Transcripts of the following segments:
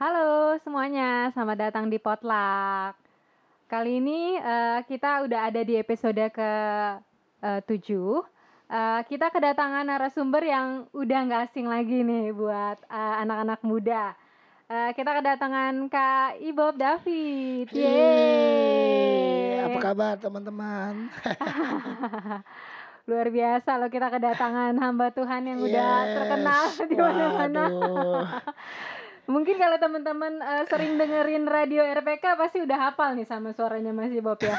Halo semuanya, selamat datang di Potluck. Kali ini uh, kita udah ada di episode ke uh, 7. Uh, kita kedatangan narasumber yang udah nggak asing lagi nih buat uh, anak-anak muda. Uh, kita kedatangan Kak Ibob David. Yeay. Apa kabar teman-teman? Luar biasa loh kita kedatangan hamba Tuhan yang yes. udah terkenal di mana-mana. Mungkin kalau teman-teman uh, sering dengerin radio RPK pasti udah hafal nih sama suaranya Mas Bob ya.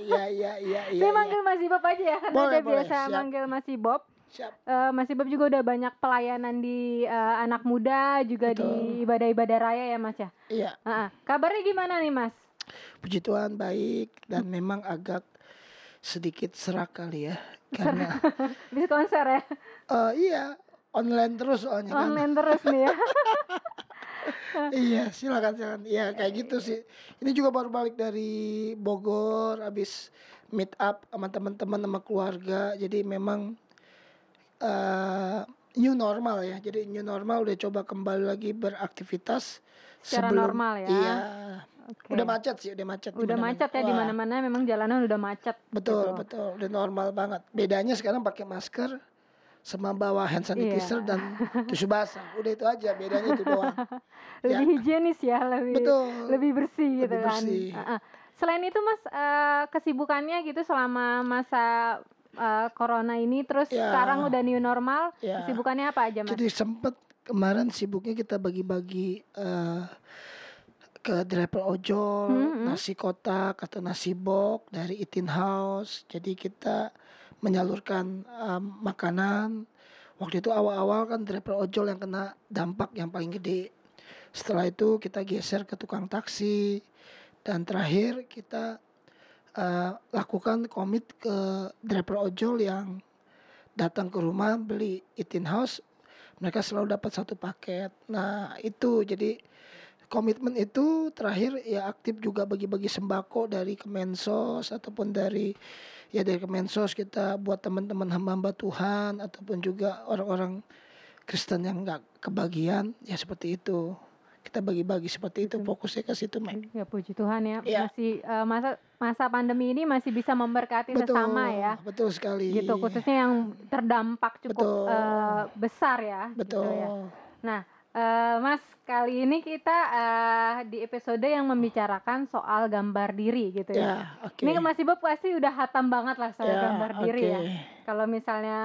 Iya iya iya iya. Saya manggil Mas Bob aja ya karena boleh, boleh, biasa siap. manggil Mas Bob. Siap. Uh, Mas Bob juga udah banyak pelayanan di uh, anak muda juga Betul. di ibadah-ibadah raya ya Mas ya. Iya. Uh -uh. Kabarnya gimana nih Mas? Puji Tuhan baik dan hmm. memang agak sedikit serak kali ya karena bisa konser ya. Uh, iya online terus soalnya kan. online kan. terus nih ya. Iya silakan silakan. Iya kayak gitu sih. Ini juga baru balik dari Bogor habis meet up sama teman-teman sama keluarga. Jadi memang uh, new normal ya. Jadi new normal udah coba kembali lagi beraktivitas secara sebelum, normal ya? Iya. Okay. udah macet sih udah macet udah macet ya di mana-mana memang jalanan udah macet betul gitu. betul. Udah normal banget. Bedanya sekarang pakai masker sama bawa hand sanitizer yeah. dan tisu basah. Udah itu aja bedanya itu doang. lebih ya. higienis ya, lebih Betul. lebih bersih gitu lebih kan. Bersih. Uh -uh. Selain itu Mas uh, kesibukannya gitu selama masa uh, corona ini terus ya. sekarang udah new normal, ya. kesibukannya apa aja Mas? Jadi sempet kemarin sibuknya kita bagi-bagi uh, ke driver ojol, hmm, hmm. nasi kotak atau nasi bok dari Itin House. Jadi kita menyalurkan um, makanan. Waktu itu awal-awal kan driver ojol yang kena dampak yang paling gede. Setelah itu kita geser ke tukang taksi dan terakhir kita uh, lakukan komit ke driver ojol yang datang ke rumah beli itin house mereka selalu dapat satu paket. Nah, itu jadi komitmen itu terakhir ya aktif juga bagi-bagi sembako dari Kemensos ataupun dari ya dari Kemensos kita buat teman-teman hamba-hamba Tuhan ataupun juga orang-orang Kristen yang nggak kebagian ya seperti itu kita bagi-bagi seperti itu fokusnya ke situ Mike. Ya puji Tuhan ya, ya. masih uh, masa masa pandemi ini masih bisa memberkati betul, sesama ya. Betul sekali. Gitu khususnya yang terdampak cukup uh, besar ya. Betul. Gitu ya. Nah Uh, Mas, kali ini kita uh, di episode yang membicarakan soal gambar diri gitu ya. Yeah, okay. Ini Mas Ibu pasti udah hatam banget lah soal yeah, gambar diri okay. ya. Kalau misalnya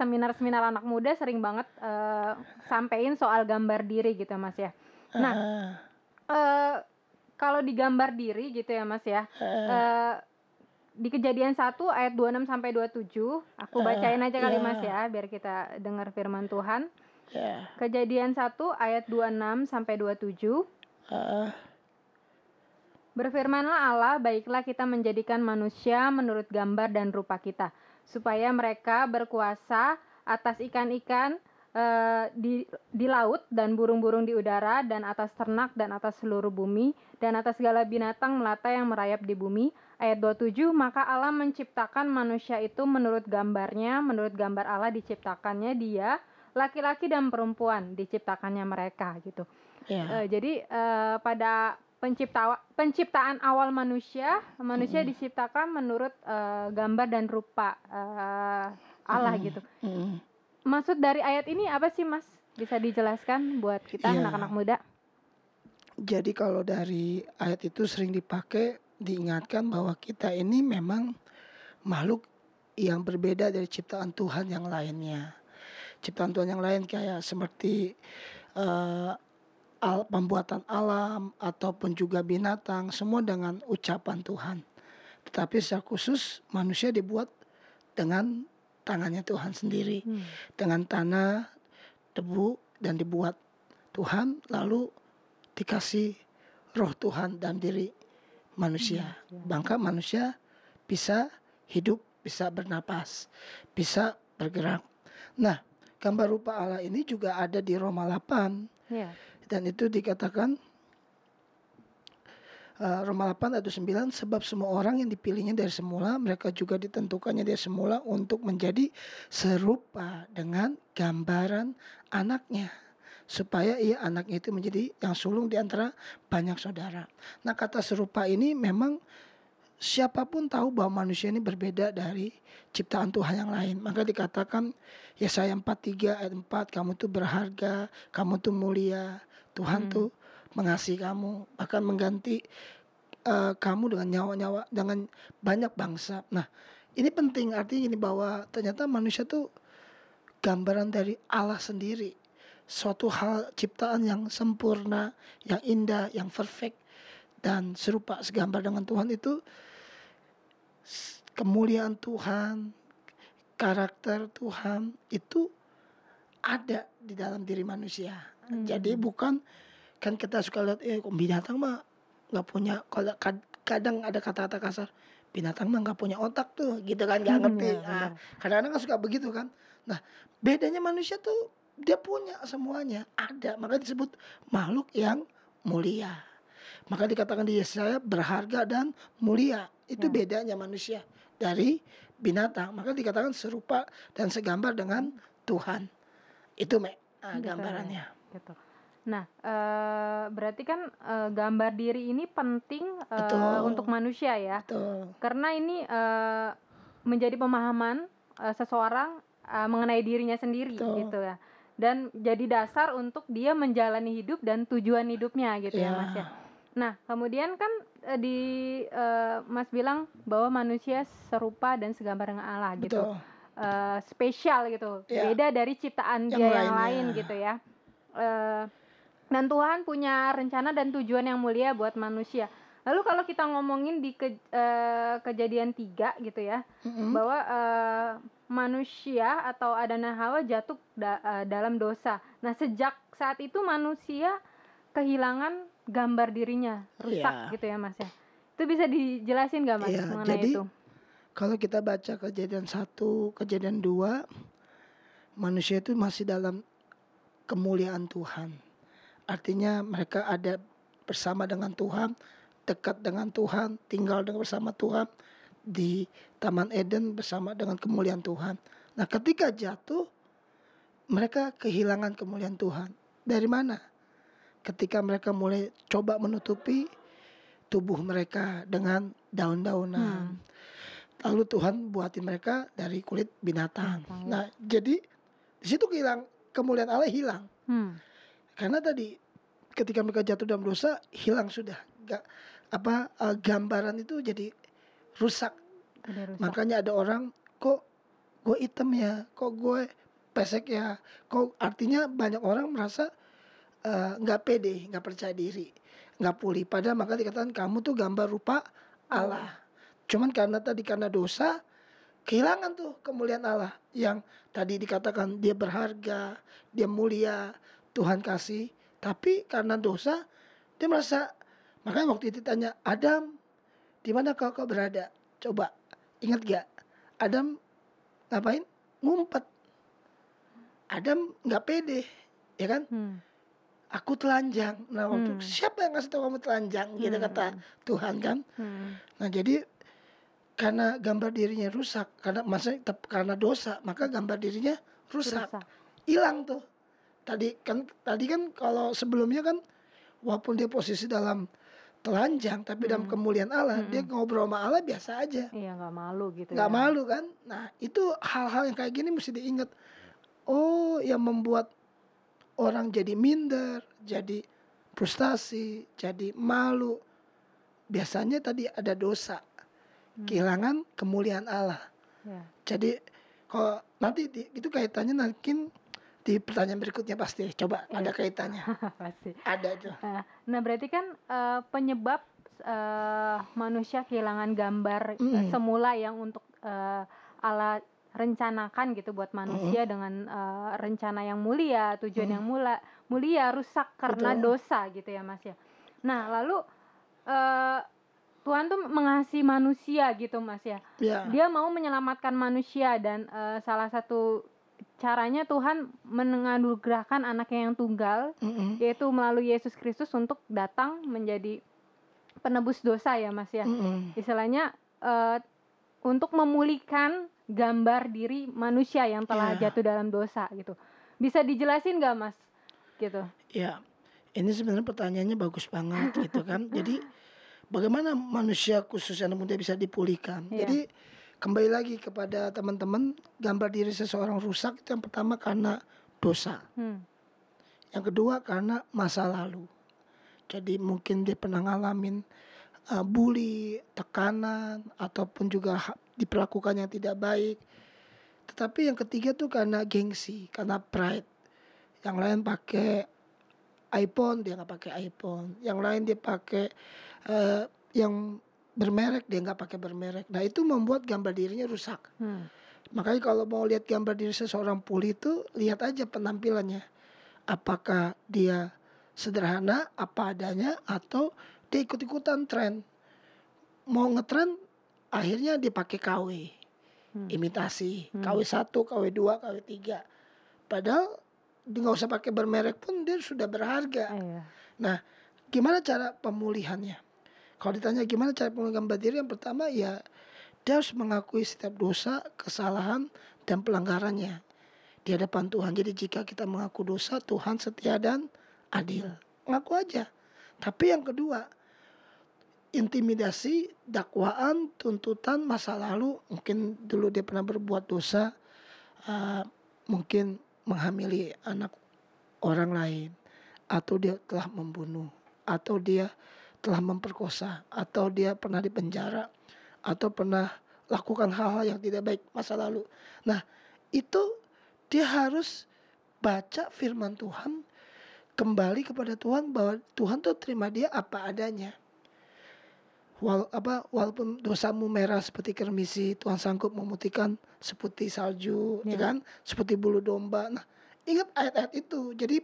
seminar-seminar anak muda sering banget uh, sampein soal gambar diri gitu Mas ya. Nah, uh. Uh, kalau di gambar diri gitu ya Mas ya. Uh. Uh, di kejadian 1 ayat 26 sampai 27, aku bacain aja kali yeah. Mas ya biar kita dengar firman Tuhan. Yeah. Kejadian 1 ayat 26 sampai 27. Uh. Berfirmanlah Allah, baiklah kita menjadikan manusia menurut gambar dan rupa kita, supaya mereka berkuasa atas ikan-ikan uh, di di laut dan burung-burung di udara dan atas ternak dan atas seluruh bumi dan atas segala binatang melata yang merayap di bumi. Ayat 27, maka Allah menciptakan manusia itu menurut gambarnya, menurut gambar Allah diciptakannya dia, laki-laki dan perempuan diciptakannya mereka gitu. Yeah. Iya. Uh, jadi uh, pada pencipta penciptaan awal manusia, manusia mm. diciptakan menurut uh, gambar dan rupa uh, Allah mm. gitu. Mm. Maksud dari ayat ini apa sih, Mas? Bisa dijelaskan buat kita anak anak-anak muda? Jadi kalau dari ayat itu sering dipakai diingatkan bahwa kita ini memang makhluk yang berbeda dari ciptaan Tuhan yang lainnya ciptaan Tuhan yang lain kayak seperti uh, al pembuatan alam ataupun juga binatang semua dengan ucapan Tuhan. Tetapi secara khusus manusia dibuat dengan tangannya Tuhan sendiri, hmm. dengan tanah, debu dan dibuat Tuhan lalu dikasih roh Tuhan dalam diri manusia. Hmm. Bangka manusia bisa hidup, bisa bernapas, bisa bergerak. Nah, gambar rupa Allah ini juga ada di Roma 8. Yeah. Dan itu dikatakan uh, Roma 8 ayat 9 sebab semua orang yang dipilihnya dari semula mereka juga ditentukannya dari semula untuk menjadi serupa dengan gambaran anaknya supaya ia anaknya itu menjadi yang sulung di antara banyak saudara. Nah, kata serupa ini memang siapa pun tahu bahwa manusia ini berbeda dari ciptaan Tuhan yang lain. Maka dikatakan Yesaya 43 ayat 4, kamu tuh berharga, kamu tuh mulia, Tuhan Hmm. tuh mengasihi kamu, bahkan mengganti eh, kamu dengan nyawa-nyawa dengan banyak bangsa. Nah, ini penting artinya ini bahwa ternyata manusia tuh gambaran dari Allah sendiri. Suatu hal ciptaan yang sempurna, yang indah, yang perfect dan serupa segambar dengan Tuhan itu kemuliaan Tuhan, karakter Tuhan itu ada di dalam diri manusia. Hmm. Jadi bukan kan kita suka lihat eh kok binatang mah nggak punya kalau kad- kadang ada kata-kata kasar binatang mah nggak punya otak tuh gitu kan nggak Hmm, ngerti ya, Ah, benar. kadang-kadang kan suka begitu kan nah bedanya manusia tuh dia punya semuanya ada maka disebut makhluk yang mulia maka dikatakan di Yesaya berharga dan mulia itu Ya. bedanya manusia dari binatang maka dikatakan serupa dan segambar dengan Tuhan itu me ah, Gitu ya. gambarannya gitu. Nah, eh, berarti kan eh, gambar diri ini penting Betul. untuk manusia ya, Betul. karena ini eh, menjadi pemahaman eh, seseorang eh, mengenai dirinya sendiri Betul. gitu ya, dan jadi dasar untuk dia menjalani hidup dan tujuan hidupnya gitu ya, Ya. Mas ya. Nah, kemudian kan eh, di eh, Mas bilang bahwa manusia serupa dan segambar dengan Allah gitu. Eh, spesial gitu, Ya. beda dari ciptaan Yang dia yang lainnya. lain gitu ya. Eh, dan Tuhan punya rencana dan tujuan yang mulia buat manusia. Lalu kalau kita ngomongin di ke- eh, kejadian tiga gitu ya, Mm-mm. bahwa eh, manusia atau Adam dan Hawa jatuh da- eh, dalam dosa. Nah sejak saat itu manusia kehilangan gambar dirinya, rusak Iya. gitu ya mas ya. Itu bisa dijelasin gak mas Iya, mengenai jadi itu? Kalau kita baca kejadian satu, kejadian dua, manusia itu masih dalam kemuliaan Tuhan. Artinya mereka ada bersama dengan Tuhan, dekat dengan Tuhan, tinggal dengan bersama Tuhan di Taman Eden bersama dengan kemuliaan Tuhan. Nah, ketika jatuh, mereka kehilangan kemuliaan Tuhan. Dari mana? Ketika mereka mulai coba menutupi tubuh mereka dengan daun-daunan. Hmm. Lalu Tuhan buatin mereka dari kulit binatang. Ya. Nah, jadi di situ hilang kemuliaan Allah hilang. Hmm. Karena tadi ketika mereka jatuh dalam dosa hilang sudah. Gak, apa eh, gambaran itu jadi rusak. Rusak. Makanya ada orang kok gue hitam ya, kok gue pesek ya, kok artinya banyak orang merasa eh, nggak pede, nggak percaya diri, nggak pulih. Padahal maka dikatakan kamu tuh gambar rupa Allah. Cuman karena tadi karena dosa kehilangan tuh kemuliaan Allah yang tadi dikatakan dia berharga, dia mulia, Tuhan kasih. Tapi karena dosa dia merasa makanya waktu itu tanya Adam di mana kau kau berada? Coba ingat gak? Adam ngapain? Ngumpet. Adam nggak pede, ya kan? Hmm. Aku telanjang. Nah waktu Hmm. siapa yang ngasih tahu kamu telanjang? Gitu Hmm. kata Tuhan kan. Hmm. Nah jadi karena gambar dirinya rusak, karena masa karena dosa, maka gambar dirinya rusak, hilang tuh. Tadi kan tadi kan kalau sebelumnya kan walaupun dia posisi dalam telanjang, tapi dalam Hmm. kemuliaan Allah, Hmm. dia ngobrol sama Allah biasa aja, Iya nggak malu gitu. nggak ya. malu kan? Nah itu hal-hal yang kayak gini mesti diingat. Oh yang membuat orang jadi minder, jadi frustasi, jadi malu. Biasanya tadi ada dosa Hmm. kehilangan kemuliaan Allah. Ya. Jadi kalau nanti di- itu kaitannya nanti di pertanyaan berikutnya pasti coba Iya. ada kaitannya. Pasti. ada itu. Nah, nah berarti kan eh, penyebab eh, manusia kehilangan gambar eh, Mm. semula yang untuk eh, Allah rencanakan gitu buat manusia dengan eh, rencana yang mulia, tujuan Mm. yang mulia, mulia rusak karena Betul. dosa gitu ya Mas ya. Nah, lalu eh, Tuhan tuh mengasihi manusia gitu Mas ya. Ya. Dia mau menyelamatkan manusia dan eh, salah satu caranya Tuhan menganugerahkan anaknya yang tunggal Mm-mm. yaitu melalui Yesus Kristus untuk datang menjadi penebus dosa ya Mas ya. Mm-mm. Istilahnya eh, untuk memulihkan gambar diri manusia yang telah Ya. jatuh dalam dosa gitu. Bisa dijelasin nggak Mas gitu? Ya, ini sebenarnya pertanyaannya bagus banget gitu kan. Jadi bagaimana manusia khusus anak muda bisa dipulihkan? Iya. Jadi kembali lagi kepada teman-teman, gambar diri seseorang rusak itu yang pertama karena dosa. Hmm. Yang kedua karena masa lalu. Jadi mungkin dia pernah ngalamin uh, bully, tekanan, ataupun juga diperlakukan yang tidak baik. Tetapi yang ketiga tuh karena gengsi, karena pride. Yang lain pakai iPhone, dia nggak pakai iPhone. Yang lain dia pakai uh, yang bermerek, dia nggak pakai bermerek. Nah itu membuat gambar dirinya rusak. Hmm. Makanya kalau mau lihat gambar diri seseorang pulih itu lihat aja penampilannya. Apakah dia sederhana apa adanya atau dia ikut-ikutan tren. Mau ngetren akhirnya dia pakai KW. Hmm. Imitasi. Hmm. KW 1, KW 2, KW 3. Padahal dia nggak usah pakai bermerek pun dia sudah berharga. Iya. Gimana cara pemulihannya? Kalau ditanya gimana cara pemulihan diri, yang pertama ya dia harus mengakui setiap dosa, kesalahan, dan pelanggarannya di hadapan Tuhan. Jadi jika kita mengaku dosa, Tuhan setia dan adil. Ngaku aja. Tapi yang kedua, intimidasi, dakwaan, tuntutan masa lalu, mungkin dulu dia pernah berbuat dosa, uh, mungkin menghamili anak orang lain, atau dia telah membunuh, atau dia telah memperkosa, atau dia pernah dipenjara, atau pernah lakukan hal-hal yang tidak baik masa lalu. Nah, itu dia harus baca firman Tuhan, kembali kepada Tuhan bahwa Tuhan tuh terima dia apa adanya. Wal, apa walaupun dosamu merah seperti kermisi, Tuhan sanggup memutihkan seperti salju, ya Ya. kan? Seperti bulu domba. Nah, ingat ayat-ayat itu. Jadi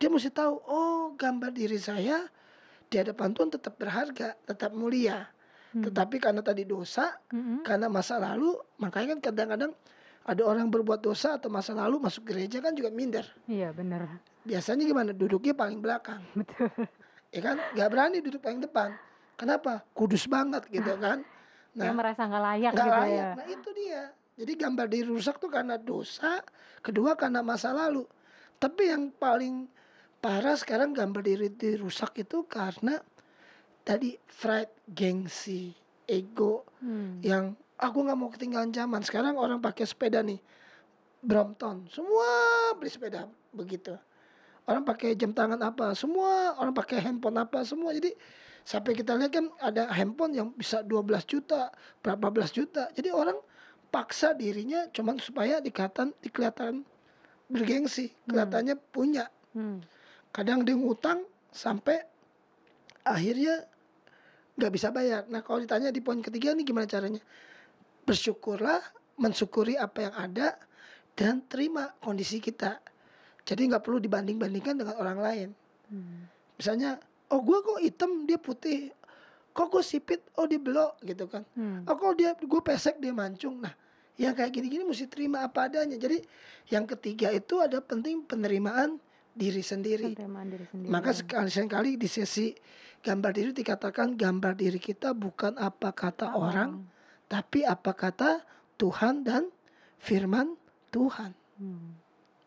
dia mesti tahu, oh gambar diri saya di hadapan Tuhan tetap berharga, tetap mulia. Hmm. Tetapi karena tadi dosa, Mm-mm. karena masa lalu, makanya kan kadang-kadang ada orang berbuat dosa atau masa lalu masuk gereja kan juga minder. Iya bener. Biasanya gimana? Duduknya paling belakang, Betul. ya kan? Gak berani duduk paling depan. Kenapa? Kudus banget gitu kan? Dia Nah, merasa nggak layak nggak gitu layak. ya. Nah itu dia. Jadi gambar diri rusak tuh karena dosa, kedua karena masa lalu. Tapi yang paling parah sekarang gambar diri dirusak itu karena tadi pride, gengsi, ego, Hmm. yang aku nggak mau ketinggalan zaman. Sekarang orang pakai sepeda nih, Brompton, semua beli sepeda begitu. Orang pakai jam tangan apa, semua orang pakai handphone apa, semua. Jadi sampai kita lihat kan ada handphone yang bisa 12 juta, berapa belas juta. Jadi orang paksa dirinya cuman supaya dikatan dikelihatan bergengsi, kelihatannya punya. Hmm. Kadang dia ngutang sampai akhirnya nggak bisa bayar. Nah kalau ditanya di poin ketiga nih gimana caranya? Bersyukurlah, mensyukuri apa yang ada dan terima kondisi kita. Jadi nggak perlu dibanding-bandingkan dengan orang lain. Hmm. Misalnya, oh gue kok hitam dia putih, kok gue sipit, oh dia belok gitu kan. Hmm. Oh kalau dia gue pesek dia mancung. Nah yang kayak gini-gini mesti terima apa adanya. Jadi yang ketiga itu ada penting penerimaan diri sendiri. Penerimaan diri sendiri. Maka sekali sekali di sesi gambar diri dikatakan gambar diri kita bukan apa kata orang, tapi apa kata Tuhan dan firman Tuhan. Hmm.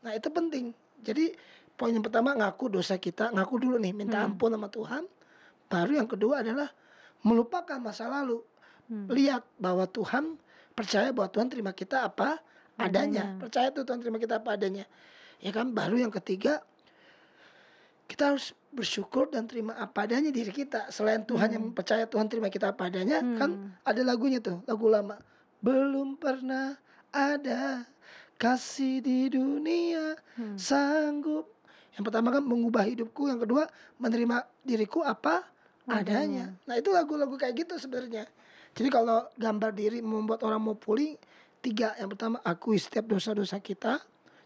Nah itu penting. Jadi poin yang pertama ngaku dosa kita, ngaku dulu nih minta Hmm. ampun sama Tuhan. Baru yang kedua adalah melupakan masa lalu. Hmm. Lihat bahwa Tuhan percaya bahwa Tuhan terima kita apa adanya. Adanya. Percaya tuh Tuhan terima kita apa adanya. Ya kan baru yang ketiga kita harus bersyukur dan terima apa adanya diri kita. Selain Tuhan yang Hmm. percaya Tuhan terima kita apa adanya, kan Hmm. ada lagunya tuh, lagu lama. Belum pernah ada kasih di dunia Hmm. sanggup. Yang pertama kan mengubah hidupku, yang kedua menerima diriku apa adanya. Nah itu lagu-lagu kayak gitu sebenarnya. Jadi kalau gambar diri membuat orang mau pulih, tiga. Yang pertama akui setiap dosa-dosa kita.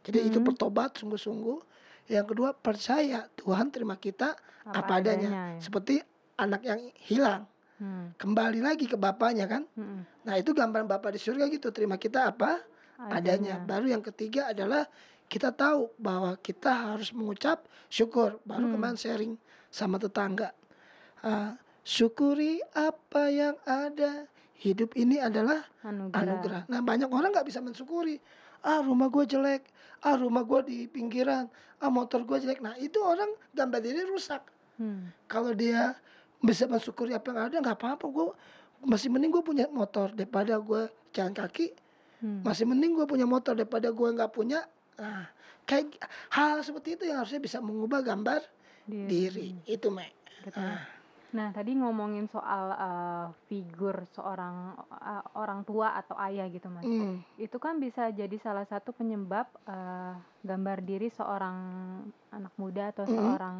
Jadi itu Hmm. bertobat sungguh-sungguh. Yang kedua percaya Tuhan terima kita apa, adanya. ya. Seperti anak yang hilang Hmm. kembali lagi ke bapaknya kan. Hmm. Nah itu gambaran bapak di surga gitu terima kita apa adanya. Baru yang ketiga adalah kita tahu bahwa kita harus mengucap syukur. Baru Hmm. kemarin sharing sama tetangga. Ah, syukuri apa yang ada. Hidup ini adalah Anugerah. anugerah. Nah banyak orang nggak bisa mensyukuri. ah rumah gue jelek, ah rumah gue di pinggiran, ah motor gue jelek. Nah itu orang gambar diri rusak. Hmm. Kalau dia bisa mensyukuri apa yang ada nggak apa-apa gue masih mending gue punya motor daripada gue jalan kaki Hmm. masih mending gue punya motor daripada gue nggak punya nah, kayak hal seperti itu yang harusnya bisa mengubah gambar Diri. diri itu me ya. Nah, tadi ngomongin soal eh, figur seorang eh, orang tua atau ayah gitu, Mas. Hmm, Itu kan bisa jadi salah satu penyebab eh, gambar diri seorang anak muda atau Mhm. seorang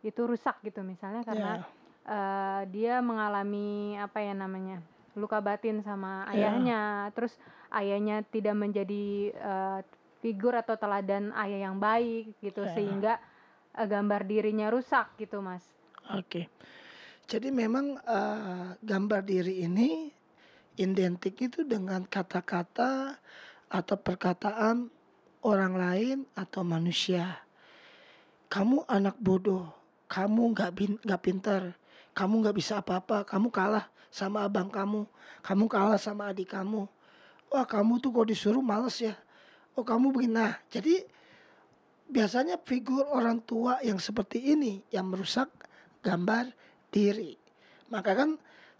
itu rusak gitu misalnya karena ya, eh, dia mengalami apa ya namanya? luka batin sama Ya. ayahnya, terus ayahnya tidak menjadi eh, figur atau teladan ayah yang baik gitu Ya. sehingga eh, gambar dirinya rusak gitu, Mas. oke jadi memang eh, gambar diri ini identik itu dengan kata-kata atau perkataan orang lain atau manusia kamu anak bodoh kamu nggak bin- nggak pintar kamu nggak bisa apa-apa kamu kalah sama abang kamu kamu kalah sama adik kamu wah kamu tuh kok disuruh males ya oh kamu begini. Nah jadi biasanya figur orang tua yang seperti ini yang merusak gambar diri. Maka kan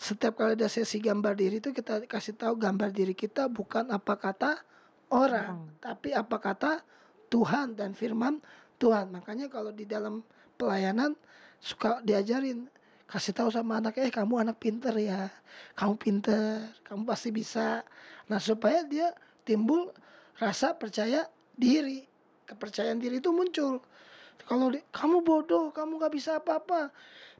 setiap kali ada sesi gambar diri itu kita kasih tahu gambar diri kita bukan apa kata orang Hmm. tapi apa kata Tuhan dan firman Tuhan. Makanya kalau di dalam pelayanan suka diajarin kasih tahu sama anak eh kamu anak pinter ya. Kamu pinter. Kamu pasti bisa. Nah supaya dia timbul rasa percaya diri kepercayaan diri itu muncul kalau di- kamu bodoh kamu nggak bisa apa-apa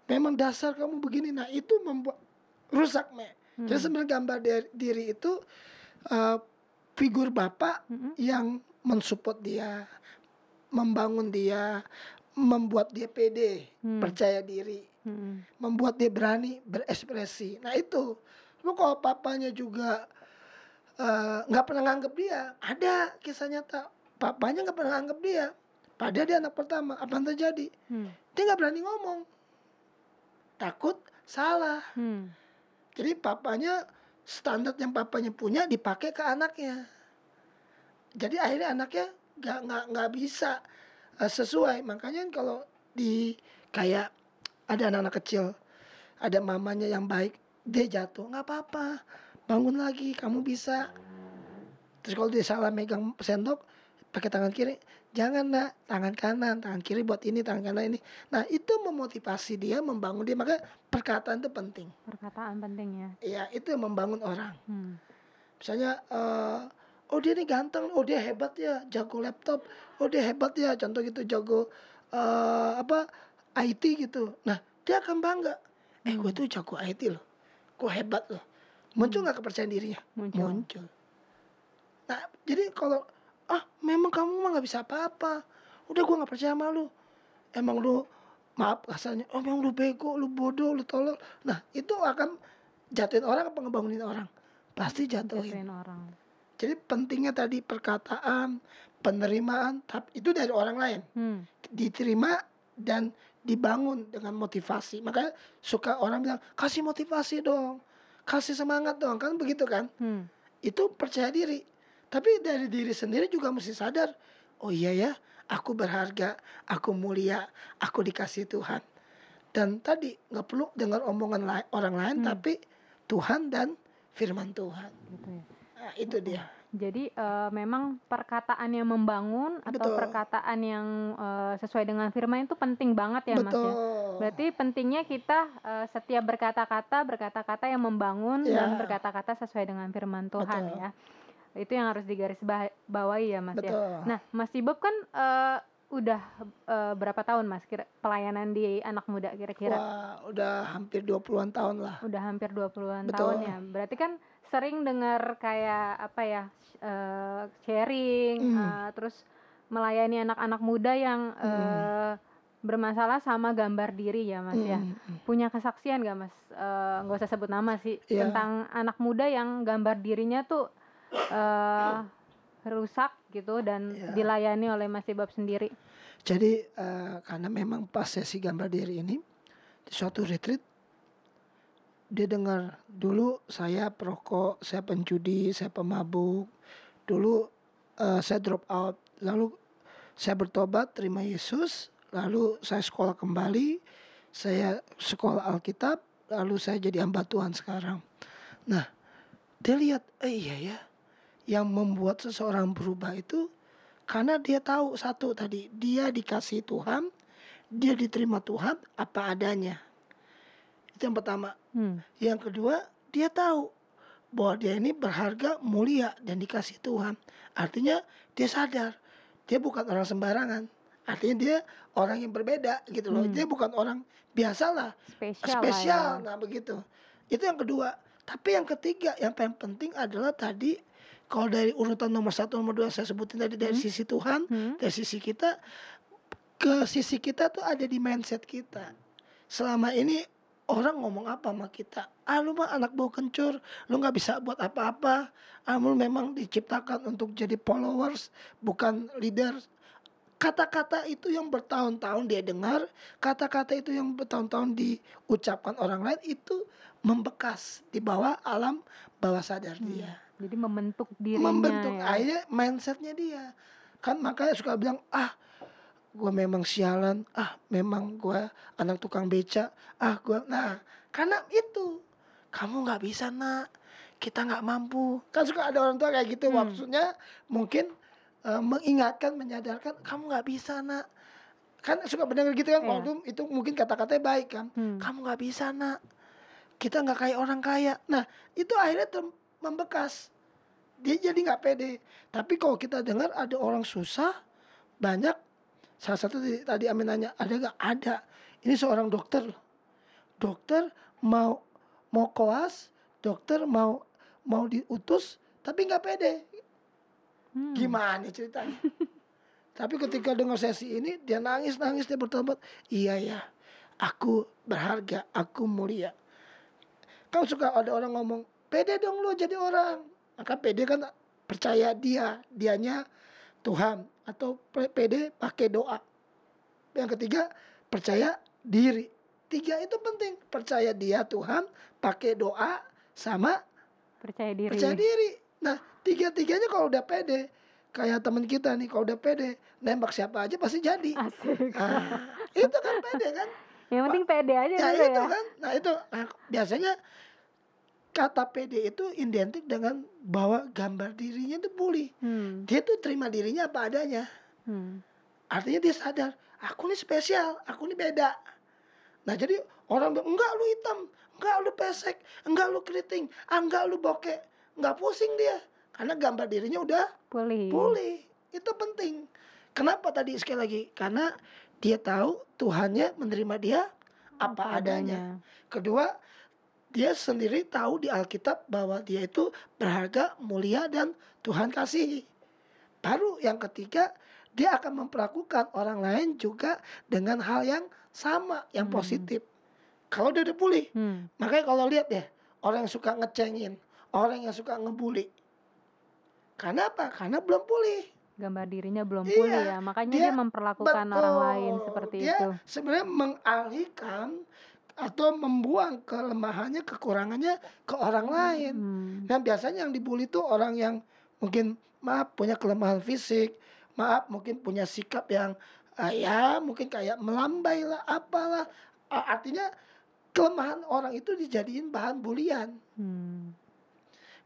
memang dasar kamu begini nah itu membuat rusak me jadi Hmm. sebenarnya gambar diri itu eh, figur bapak Mm-mm. yang mensupport dia membangun dia membuat dia pede Hmm. percaya diri Mm-mm. membuat dia berani berekspresi. Nah itu, lu kalau papanya juga eh, nggak pernah nganggep dia, ada kisah nyata, papanya nggak pernah nganggep dia, padahal dia anak pertama, apa yang terjadi? Hmm. Dia nggak berani ngomong, takut salah. Hmm. Jadi papanya standar yang papanya punya dipakai ke anaknya. Jadi akhirnya anaknya nggak nggak nggak bisa eh, sesuai. Makanya kalau di kayak ada anak-anak kecil, ada mamanya yang baik, dia jatuh nggak apa-apa, bangun lagi, kamu bisa. Terus kalau dia salah megang sendok, pakai tangan kiri, jangan nak, tangan kanan, tangan kiri buat ini, tangan kanan ini. Nah itu memotivasi dia, membangun dia. Maka perkataan itu penting. Perkataan penting ya. Ya itu yang membangun orang. Hmm. Misalnya, eh, oh dia ini ganteng, oh dia hebat ya, jago laptop, oh dia hebat ya, contoh gitu jago eh, apa IT gitu. Nah dia akan bangga. Eh gue tuh jago IT loh, gue hebat loh. Muncul nggak kepercayaan dirinya? Muncul. Muncul. Nah jadi kalau ah memang kamu mah nggak bisa apa-apa, udah gue nggak percaya sama lu. Emang lu maaf kasarnya, oh emang lu bego, lu bodoh, lu tolol. Nah itu akan jatuhin orang apa ngebangunin orang? Pasti jatuhin. Jatuhin orang. Jadi pentingnya tadi perkataan, penerimaan, tapi itu dari orang lain. Hmm. Diterima dan dibangun dengan motivasi. Makanya suka orang bilang, kasih motivasi dong. Kasih semangat dong. Kan begitu kan? Hmm. Itu percaya diri. Tapi dari diri sendiri juga mesti sadar. Oh iya ya, aku berharga, aku mulia, aku dikasih Tuhan. Dan tadi nggak perlu dengar omongan lai- orang lain, Hmm. tapi Tuhan dan firman Tuhan. Gitu ya. Nah, itu dia. Jadi eh, memang perkataan yang membangun atau Betul. perkataan yang eh, sesuai dengan firman itu penting banget ya Mas Betul. ya. Berarti pentingnya kita eh, setiap berkata-kata berkata-kata yang membangun Ya. dan berkata-kata sesuai dengan firman Tuhan Betul. ya. Itu yang harus digarisbawahi ya Mas ya. Betul. Nah, Mas Ibob kan eh, udah eh, berapa tahun Mas kira pelayanan di anak muda kira-kira? Wah, udah hampir 20-an tahun lah. Udah hampir 20-an Betul. tahun ya. Berarti kan sering dengar kayak apa ya eh, sharing Hmm. eh, terus melayani anak-anak muda yang eh, bermasalah sama gambar diri ya Mas ya. Mm, mm. Punya kesaksian gak Mas? Nggak usah sebut nama sih Iya. tentang anak muda yang gambar dirinya tuh eh rusak gitu dan Iya. dilayani oleh Mas Ibob sendiri. Jadi eh, karena memang pas sesi gambar diri ini di suatu retreat dia dengar dulu saya perokok, saya penjudi, saya pemabuk. Dulu eh, saya drop out. Lalu saya bertobat, terima Yesus. Lalu saya sekolah kembali. Saya sekolah Alkitab. Lalu saya jadi hamba Tuhan sekarang. Nah, dia lihat, eh iya ya, yang membuat seseorang berubah itu karena dia tahu satu tadi, dia dikasih Tuhan, dia diterima Tuhan apa adanya. Itu yang pertama. Hmm. Yang kedua, dia tahu bahwa dia ini berharga, mulia dan dikasih Tuhan. Artinya dia sadar dia bukan orang sembarangan. Artinya dia orang yang berbeda gitu loh. Hmm. Dia bukan orang biasalah, Spesial, spesial. lah ya. Nah, begitu. Itu yang kedua. Tapi yang ketiga, yang paling penting adalah tadi kalau dari urutan nomor satu, nomor dua saya sebutin tadi dari Hmm. sisi Tuhan, Hmm. dari sisi kita ke sisi kita tuh ada di mindset kita. Selama ini orang ngomong apa sama kita? Ah lu mah anak bau kencur, lu nggak bisa buat apa-apa. Ah lu memang diciptakan untuk jadi followers, bukan leader. Kata-kata itu yang bertahun-tahun dia dengar, kata-kata itu yang bertahun-tahun diucapkan orang lain itu membekas di bawah alam bawah sadar Hmm. dia Jadi membentuk dirinya membentuk ya. akhirnya mindsetnya dia. Kan makanya suka bilang ah gue memang sialan. Ah memang gue anak tukang beca. Ah gue nah karena itu. Kamu nggak bisa nak. Kita nggak mampu. Kan suka ada orang tua kayak gitu. Hmm. maksudnya mungkin eh, mengingatkan menyadarkan kamu nggak bisa nak. Kan suka mendengar gitu kan waktu itu mungkin kata-katanya baik kan. Hmm. kamu nggak bisa nak. Kita nggak kayak orang kaya. Nah itu akhirnya membekas. Dia jadi nggak pede. Tapi kalau kita dengar ada orang susah banyak salah satu tadi, tadi Amin nanya ada nggak? Ada. Ini seorang dokter dokter mau mau koas dokter mau mau diutus tapi nggak pede. Hmm. gimana ceritanya? Tapi ketika dengar sesi ini dia nangis nangis dia bertobat. Iya ya aku berharga aku mulia. Kan suka ada orang ngomong pede dong lo jadi orang maka pede kan percaya dia dianya Tuhan atau pe- pede pakai doa yang ketiga percaya diri tiga itu penting percaya dia Tuhan pakai doa sama Percaya diri. percaya diri. Nah, tiga-tiganya kalau udah pede, kayak teman kita nih, kalau udah pede, nembak siapa aja pasti jadi. Asik. Ah, itu kan pede kan? Yang penting pede aja Ya dulu itu ya. kan. Nah, itu nah, biasanya kata pede itu identik dengan bahwa gambar dirinya itu bully. Hmm. Dia tuh terima dirinya apa adanya. Hmm. Artinya dia sadar, aku ini spesial, aku ini beda. Nah jadi orang bilang, enggak lu hitam, enggak lu pesek, enggak lu keriting, ah, enggak lu bokek. Enggak pusing dia. Karena gambar dirinya udah Pulih. pulih. Itu penting. Kenapa tadi sekali lagi? Karena dia tahu Tuhannya menerima dia apa, adanya. Kedua, dia sendiri tahu di Alkitab bahwa dia itu berharga, mulia dan Tuhan kasihi. Baru yang ketiga, dia akan memperlakukan orang lain juga dengan hal yang sama, yang Hmm. positif. Kalau dia udah pulih, Hmm. makanya kalau lihat ya, orang yang suka ngecengin, orang yang suka ngebully. Karena apa? Karena belum pulih. Gambar dirinya belum Iya, pulih ya. Makanya dia, dia- memperlakukan orang lain seperti dia itu. sebenarnya mengalihkan atau membuang kelemahannya, kekurangannya ke orang lain. Hmm. Nah biasanya yang dibully itu orang yang mungkin maaf punya kelemahan fisik, maaf mungkin punya sikap yang ah, ya mungkin kayak melambai lah, apalah. Ah, artinya kelemahan orang itu dijadiin bahan bulian. Hmm.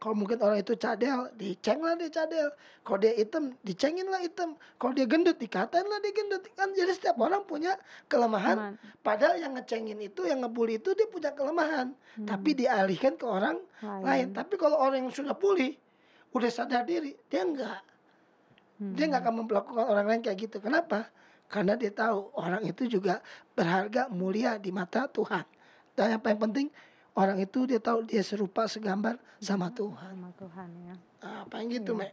Kalau mungkin orang itu cadel, diceng lah dia cadel. Kalau dia hitam, dicengin lah hitam. Kalau dia gendut, dikatain lah dia gendut. Kan jadi setiap orang punya kelemahan. Padahal yang ngecengin itu, yang ngebully itu dia punya kelemahan. Hmm. Tapi dialihkan ke orang lain. Tapi kalau orang yang sudah pulih, udah sadar diri, dia enggak. Dia Hmm. enggak akan memperlakukan orang lain kayak gitu. Kenapa? Karena dia tahu orang itu juga berharga, mulia di mata Tuhan. Dan yang paling penting, orang itu dia tahu dia serupa segambar sama Tuhan. sama Tuhan ya. Ah, paling gitu, Iya. Mek.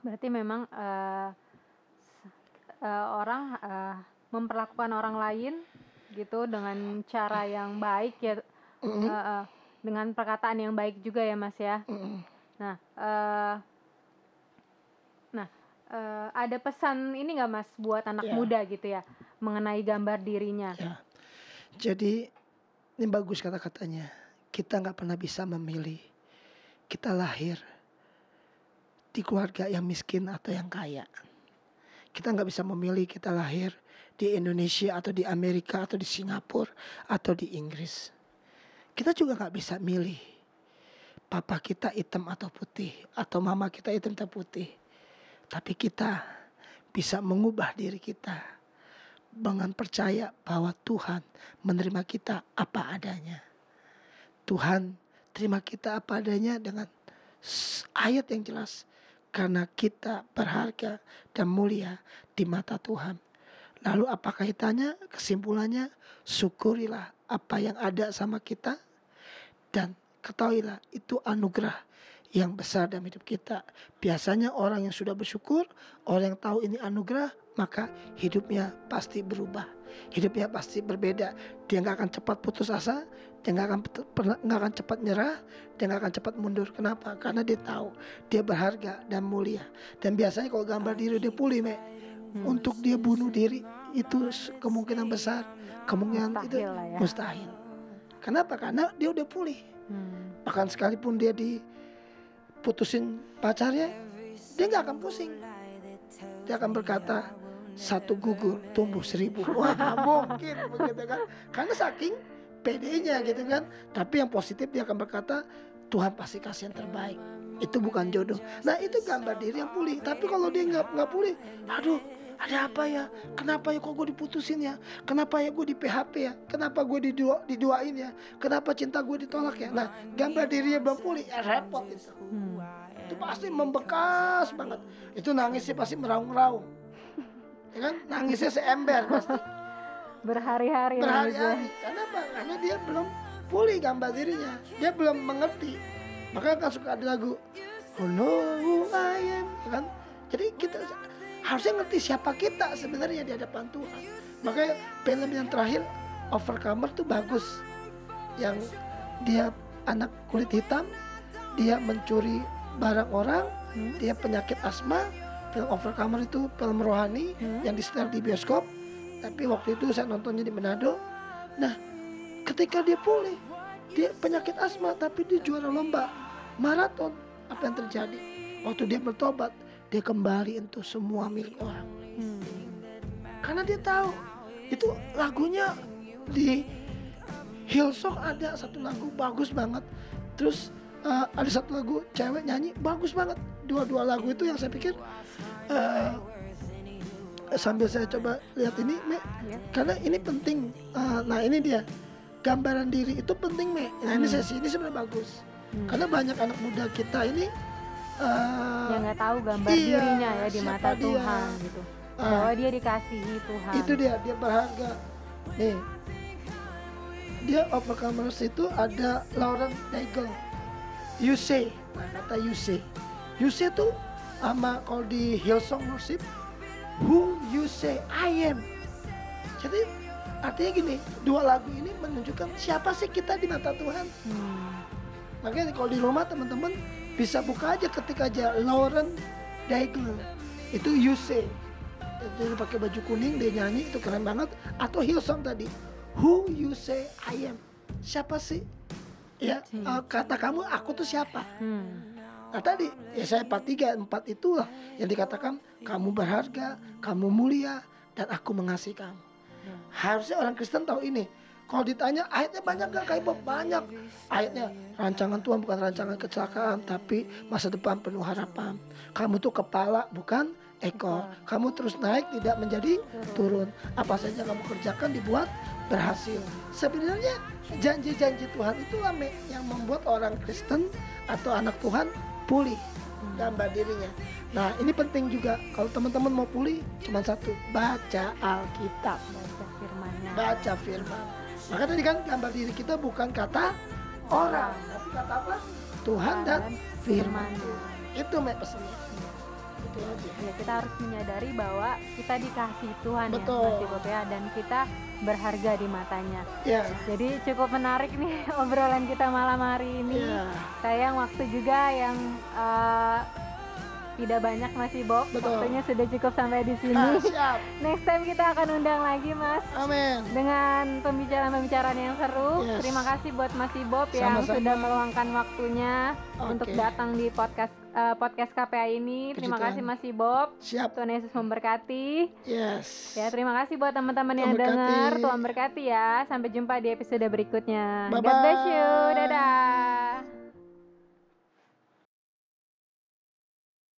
Berarti memang s- eh, orang eh, memperlakukan orang lain gitu dengan cara yang baik ya, Mm-mm, eh, eh, dengan perkataan yang baik juga ya Mas ya. mm-mm. Nah, eh, nah eh, ada pesan ini nggak Mas buat anak Iya. muda gitu ya mengenai gambar dirinya? Ya. Jadi ini bagus kata-katanya. Kita nggak pernah bisa memilih. Kita lahir. di keluarga yang miskin atau yang kaya. Kita nggak bisa memilih kita lahir di Indonesia atau di Amerika atau di Singapura atau di Inggris. Kita juga nggak bisa milih papa kita hitam atau putih atau mama kita hitam atau putih. Tapi kita bisa mengubah diri kita dengan percaya bahwa Tuhan menerima kita apa adanya. Tuhan terima kita apa adanya dengan ayat yang jelas karena kita berharga dan mulia di mata Tuhan. Lalu apa kaitannya? Kesimpulannya, syukurilah apa yang ada sama kita dan ketahuilah itu anugerah yang besar dalam hidup kita. Biasanya orang yang sudah bersyukur, orang yang tahu ini anugerah, maka hidupnya pasti berubah. Hidupnya pasti berbeda. Dia nggak akan cepat putus asa, dia nggak akan nggak akan cepat nyerah, dia nggak akan cepat mundur. Kenapa? Karena dia tahu dia berharga dan mulia. Dan biasanya kalau gambar diri dia pulih, me, hmm. untuk dia bunuh diri itu kemungkinan besar, kemungkinan mustahil itu ya. mustahil. Kenapa? Karena dia udah pulih. Hmm. Bahkan sekalipun dia diputusin pacarnya, dia nggak akan pusing. Dia akan berkata, satu gugur tumbuh seribu. Wah mungkin begitu kan. Karena saking pedenya gitu kan. Tapi yang positif dia akan berkata, Tuhan pasti kasih yang terbaik. Itu bukan jodoh. Nah itu gambar diri yang pulih. Tapi kalau dia nggak nggak pulih, aduh ada apa ya? Kenapa ya kok gue diputusin ya? Kenapa ya gue di PHP ya? Kenapa gue didua, diduain ya? Kenapa cinta gue ditolak ya? Nah, gambar dirinya belum pulih, ya repot itu. Hmm. Pasti membekas banget. Itu nangisnya pasti meraung-raung. Ya kan? Nangisnya seember pasti. Berhari-hari. Berhari-hari. Kenapa? Karena dia belum pulih gambar dirinya. Dia belum mengerti. Maka kan suka ada lagu Oh no I am kan? Jadi kita harusnya ngerti siapa kita sebenarnya di hadapan Tuhan. Makanya film yang terakhir Overcomer tuh bagus. Yang dia anak kulit hitam, dia mencuri barang orang, hmm. dia penyakit asma. Film Overcomer itu film rohani hmm. yang disetel di bioskop. Tapi waktu itu saya nontonnya di Manado. Nah, ketika dia pulih, dia penyakit asma tapi dia juara lomba maraton. Apa yang terjadi? Waktu dia bertobat, dia kembali untuk semua milik orang. Hmm. Karena dia tahu itu lagunya di Hillsong ada satu lagu bagus banget. Terus uh, ada satu lagu cewek nyanyi bagus banget. Dua-dua lagu itu yang saya pikir uh, sambil saya coba lihat ini, Me, ya. karena ini penting. Uh, nah ini dia gambaran diri itu penting, Me. Nah hmm. ini sesi ini sebenarnya bagus. Hmm. Karena banyak anak muda kita ini uh, yang nggak tahu gambar iya, dirinya ya di mata dia? Tuhan gitu uh, bahwa dia dikasihi Tuhan itu dia dia berharga nih dia overcomers itu ada Lauren Daigle you say. Nah, kata you say. You say tuh sama kalau di Hillsong Worship who you say I am. Jadi artinya gini dua lagu ini menunjukkan siapa sih kita di mata Tuhan. Hmm. makanya kalau di rumah teman-teman bisa buka aja ketika aja Lauren Daigle itu you say. Dia pakai baju kuning dia nyanyi itu keren banget. Atau Hillsong tadi. Who you say I am? Siapa sih ya uh, kata kamu aku tuh siapa hmm. nah tadi ya saya empat tiga empat itulah yang dikatakan kamu berharga kamu mulia dan aku mengasihi kamu hmm. harusnya orang Kristen tahu ini kalau ditanya ayatnya banyak gak kayak Bob? Banyak. Ayatnya rancangan Tuhan bukan rancangan kecelakaan, tapi masa depan penuh harapan. Kamu tuh kepala bukan ekor. Kamu terus naik tidak menjadi turun. Apa saja kamu kerjakan dibuat berhasil. Sebenarnya janji-janji Tuhan itu yang membuat orang Kristen atau anak Tuhan pulih gambar dirinya. Nah ini penting juga kalau teman-teman mau pulih cuma satu baca Alkitab, baca firmannya. Baca firman. Maka tadi kan gambar diri kita bukan kata orang, tapi kata apa? Tuhan dan firman. Itu pesannya. Itu aja. Ya, kita harus menyadari bahwa kita dikasih Tuhan Betul. ya, Mas ya, dan kita berharga di matanya. Ya. Jadi cukup menarik nih obrolan kita malam hari ini. Ya. Sayang waktu juga yang uh, tidak banyak masih Bob. Betul. Waktunya sudah cukup sampai di sini. Ah, siap. Next time kita akan undang lagi Mas Amin. dengan pembicaraan-pembicaraan yang seru. Yes. Terima kasih buat Mas Bob yang sudah meluangkan waktunya untuk Oke. datang di podcast eh, podcast KPA ini. Puji Terima Tuhan. kasih Mas Bob. Siap. Tuhan Yesus memberkati. Yes. Ya, terima kasih buat teman-teman yang berkati. dengar. Tuhan berkati ya. Sampai jumpa di episode berikutnya. God Bye-bye. bless you. Dadah.